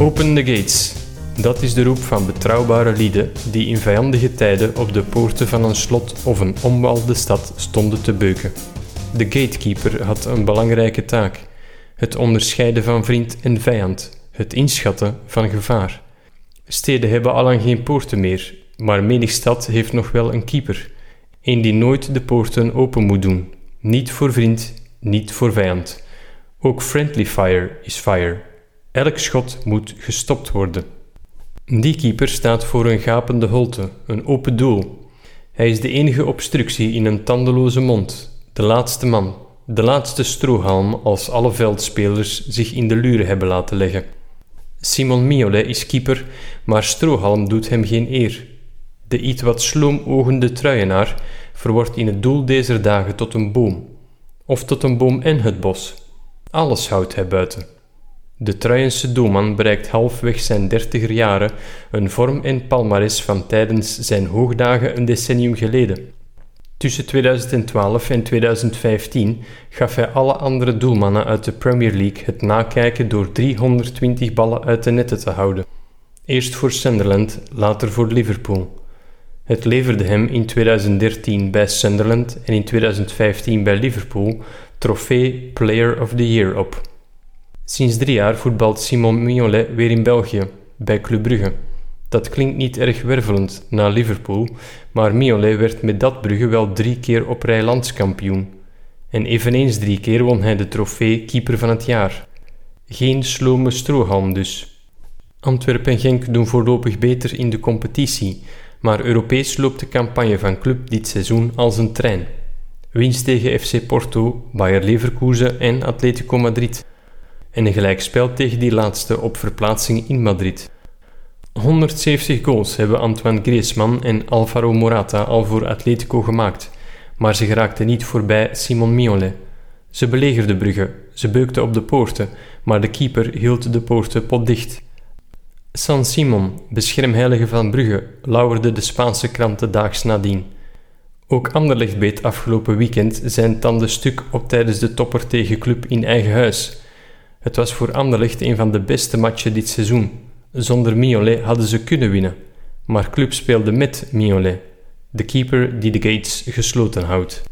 Open the gates. Dat is de roep van betrouwbare lieden die in vijandige tijden op de poorten van een slot of een omwalde stad stonden te beuken. De gatekeeper had een belangrijke taak: het onderscheiden van vriend en vijand, het inschatten van gevaar. Steden hebben allang geen poorten meer, maar menig stad heeft nog wel een keeper, een die nooit de poorten open moet doen, niet voor vriend, niet voor vijand. Ook friendly fire is fire. Elk schot moet gestopt worden. Die keeper staat voor een gapende holte, een open doel. Hij is de enige obstructie in een tandeloze mond, de laatste man, de laatste strohalm als alle veldspelers zich in de luren hebben laten leggen. Simon Miolet is keeper, maar strohalm doet hem geen eer. De iets wat sloomogende truienaar verwordt in het doel deze dagen tot een boom, of tot een boom en het bos. Alles houdt hij buiten. De Truijense doelman bereikt halfweg zijn dertiger jaren een vorm en palmares van tijdens zijn hoogdagen een decennium geleden. Tussen 2012 en 2015 gaf hij alle andere doelmannen uit de Premier League het nakijken door 320 ballen uit de netten te houden. Eerst voor Sunderland, later voor Liverpool. Het leverde hem in 2013 bij Sunderland en in 2015 bij Liverpool trofee Player of the Year op. Sinds drie jaar voetbalt Simon Mignolet weer in België, bij Club Brugge. Dat klinkt niet erg wervelend na Liverpool, maar Mignolet werd met dat Brugge wel drie keer op rij landskampioen. En eveneens drie keer won hij de trofee Keeper van het Jaar. Geen slome strohalm dus. Antwerpen en Genk doen voorlopig beter in de competitie, maar Europees loopt de campagne van club dit seizoen als een trein. Winst tegen FC Porto, Bayer Leverkusen en Atletico Madrid. En een gelijkspel tegen die laatste op verplaatsing in Madrid. 170 goals hebben Antoine Griezmann en Alvaro Morata al voor Atletico gemaakt, maar ze geraakten niet voorbij Simon Mignolet. Ze belegerden Brugge, ze beukten op de poorten, maar de keeper hield de poorten potdicht. San Simon, beschermheilige van Brugge, lauwerde de Spaanse kranten daags nadien. Ook Anderlecht beet afgelopen weekend zijn tanden stuk op tijdens de topper tegen club in eigen huis. Het was voor Anderlecht een van de beste matchen dit seizoen. Zonder Mignolet hadden ze kunnen winnen, maar club speelde met Mignolet, de keeper die de gates gesloten houdt.